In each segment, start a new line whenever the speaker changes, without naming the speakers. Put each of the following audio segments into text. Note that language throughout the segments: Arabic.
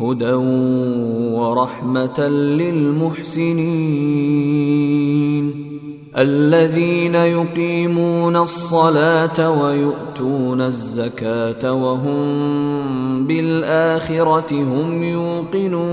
هدى ورحمة للمحسنين. الذين يقيمون الصلاة ويؤتون الزكاة وهم بالآخرة هم يوقنون.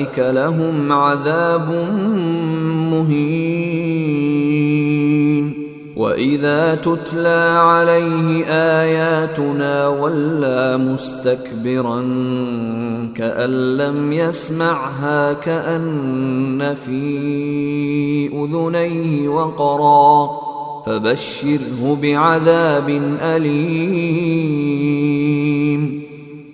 أولئك لهم عذاب مهين. وإذا تتلى عليه آياتنا ولى مستكبرا كأن لم يسمعها كأن في أذنيه وقرا فبشره بعذاب أليم.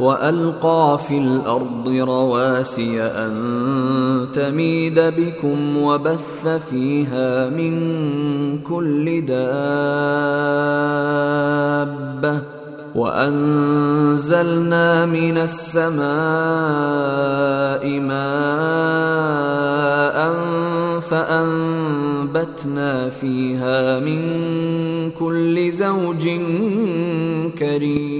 وألقى في الأرض رواسي أن تميد بكم وبث فيها من كل دابة وأنزلنا من السماء ماء فأنبتنا فيها من كل زوج كريم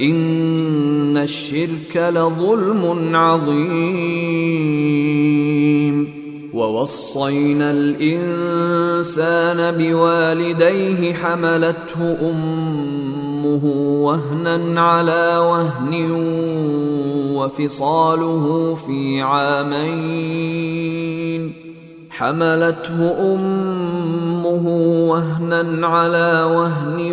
ان الشرك لظلم عظيم ووصينا الانسان بوالديه حملته امه وهنا على وهن وفصاله في عامين حملته امه وهنا على وهن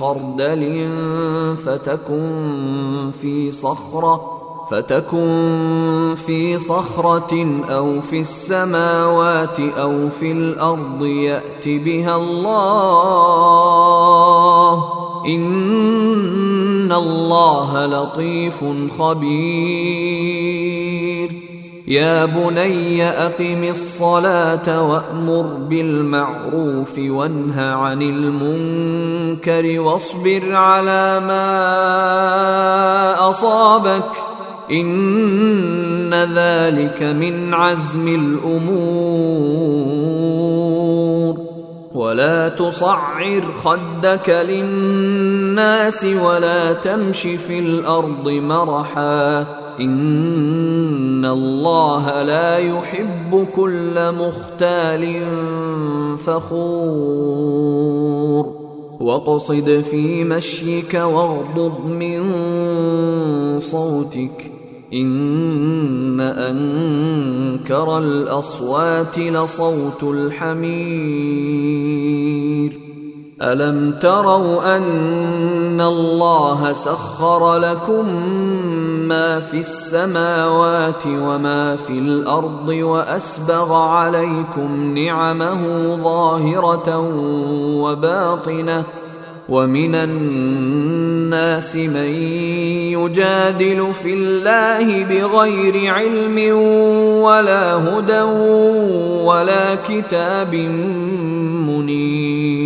خردل فتكن في صخرة فتكن في صخرة أو في السماوات أو في الأرض يأت بها الله. إن الله لطيف خبير. يا بني أقم الصلاة وأمر بالمعروف وانه عن المنكر واصبر على ما أصابك. إن ذلك من عزم الأمور. ولا تصعر خدك للناس ولا تمش في الأرض مرحا. إن الله لا يحب كل مختال فخور. واقصد في مشيك واغضض من صوتك. إن أنكر الأصوات لصوت الحمير. ألم تروا أن الله سخر لكم ما في السماوات وما في الأرض وأسبغ عليكم نعمه ظاهرة وباطنة ومن الناس من يجادل في الله بغير علم ولا هدى ولا كتاب منير.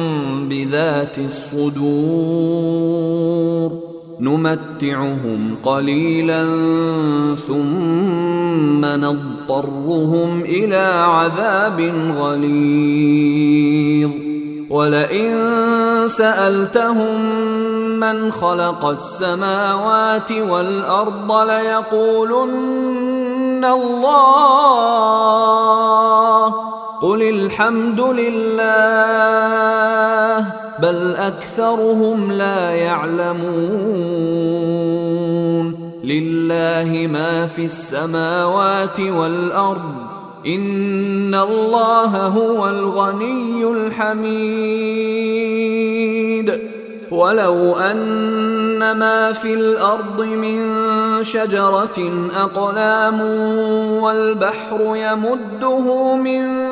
بذات الصدور نمتعهم قليلا ثم نضطرهم إلى عذاب غليظ. ولئن سألتهم من خلق السماوات والأرض ليقولن الله قل الحمد لله بل اكثرهم لا يعلمون لله ما في السماوات والارض ان الله هو الغني الحميد ولو ان ما في الأرض من شجره اقلام والبحر يمده من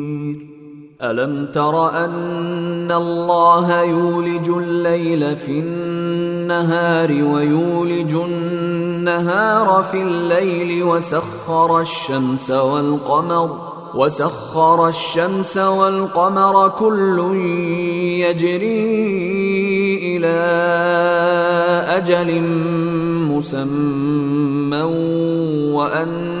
ألم تر أن الله يولج الليل في النهار ويولج النهار في الليل وسخر الشمس والقمر وسخر الشمس والقمر كل يجري إلى أجل مسمى وأن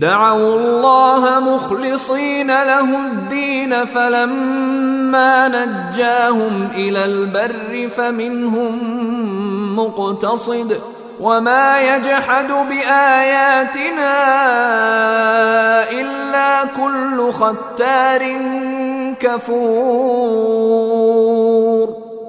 دعوا الله مخلصين له الدين فلما نجاهم إلى البر فمنهم مقتصد وما يجحد بآياتنا إلا كل ختار كفور